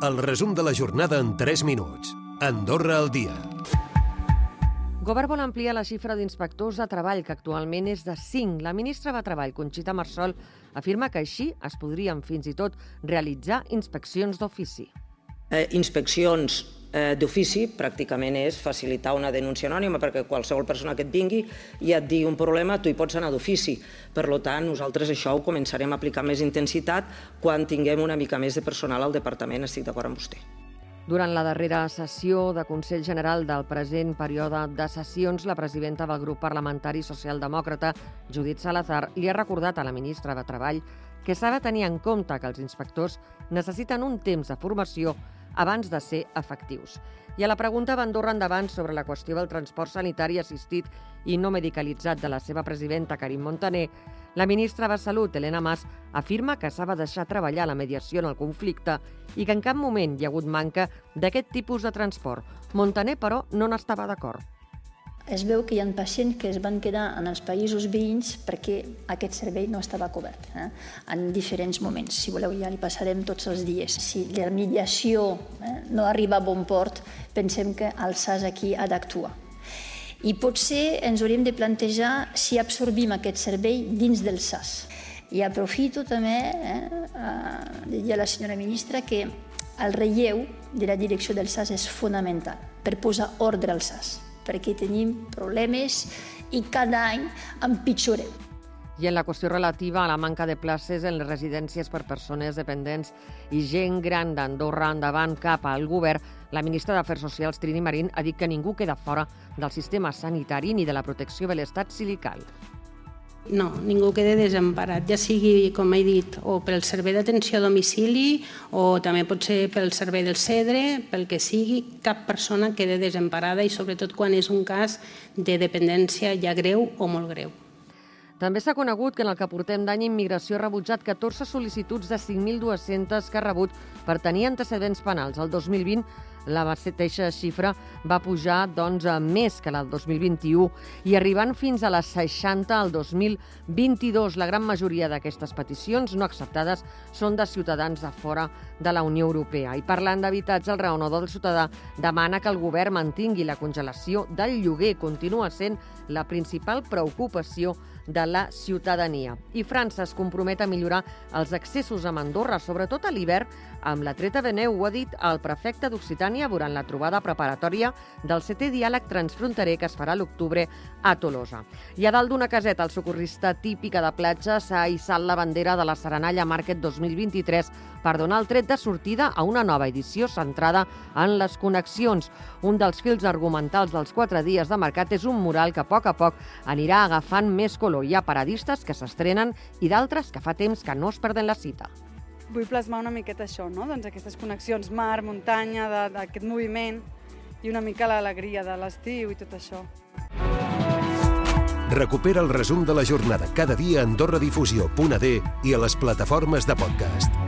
El resum de la jornada en 3 minuts. Andorra al dia. Govern vol ampliar la xifra d'inspectors de treball, que actualment és de 5. La ministra de Treball, Conxita Marsol, afirma que així es podrien fins i tot realitzar inspeccions d'ofici. Eh, inspeccions d'ofici pràcticament és facilitar una denúncia anònima perquè qualsevol persona que et vingui i et digui un problema, tu hi pots anar d'ofici. Per tant, nosaltres això ho començarem a aplicar més intensitat quan tinguem una mica més de personal al departament, estic d'acord amb vostè. Durant la darrera sessió de Consell General del present període de sessions, la presidenta del grup parlamentari socialdemòcrata, Judit Salazar, li ha recordat a la ministra de Treball que s'ha de tenir en compte que els inspectors necessiten un temps de formació abans de ser efectius. I a la pregunta d'Andorra endavant sobre la qüestió del transport sanitari assistit i no medicalitzat de la seva presidenta, Karim Montaner, la ministra de Salut, Helena Mas, afirma que s'ha de deixar treballar la mediació en el conflicte i que en cap moment hi ha hagut manca d'aquest tipus de transport. Montaner, però, no n'estava d'acord es veu que hi ha pacients que es van quedar en els països veïns perquè aquest servei no estava cobert eh? en diferents moments. Si voleu ja li passarem tots els dies. Si la mediació eh, no arriba a bon port, pensem que el SAS aquí ha d'actuar. I potser ens hauríem de plantejar si absorbim aquest servei dins del SAS. I aprofito també eh, de dir a la senyora ministra que el relleu de la direcció del SAS és fonamental per posar ordre al SAS perquè tenim problemes i cada any empitjorem. I en la qüestió relativa a la manca de places en les residències per persones dependents i gent gran d'Andorra endavant cap al govern, la ministra d'Afers Socials, Trini Marín, ha dit que ningú queda fora del sistema sanitari ni de la protecció de l'estat silical. No, ningú quede desemparat, ja sigui, com he dit, o pel servei d'atenció a domicili o també pot ser pel servei del CEDRE, pel que sigui, cap persona quede desemparada i sobretot quan és un cas de dependència ja greu o molt greu. També s'ha conegut que en el que portem d'any Immigració ha rebutjat 14 sol·licituds de 5.200 que ha rebut per tenir antecedents penals. El 2020 la mateixa xifra va pujar doncs, a més que la del 2021 i arribant fins a les 60 al 2022. La gran majoria d'aquestes peticions no acceptades són de ciutadans de fora de la Unió Europea. I parlant d'habitatge, el raonador del ciutadà demana que el govern mantingui la congelació del lloguer. Continua sent la principal preocupació de la ciutadania. I França es compromet a millorar els accessos a Andorra, sobretot a l'hivern, amb la treta de neu, ho ha dit el prefecte d'Occitània durant la trobada preparatòria del setè diàleg transfronterer que es farà l'octubre a Tolosa. I a dalt d'una caseta, el socorrista típica de platja s'ha hissat la bandera de la Serenalla Market 2023 per donar el tret de sortida a una nova edició centrada en les connexions. Un dels fils argumentals dels quatre dies de mercat és un mural que a poc a poc anirà agafant més color però hi ha paradistes que s'estrenen i d'altres que fa temps que no es perden la cita. Vull plasmar una miqueta això, no? doncs aquestes connexions mar, muntanya, d'aquest moviment i una mica l'alegria de l'estiu i tot això. Recupera el resum de la jornada cada dia a AndorraDifusió.d i a les plataformes de podcast.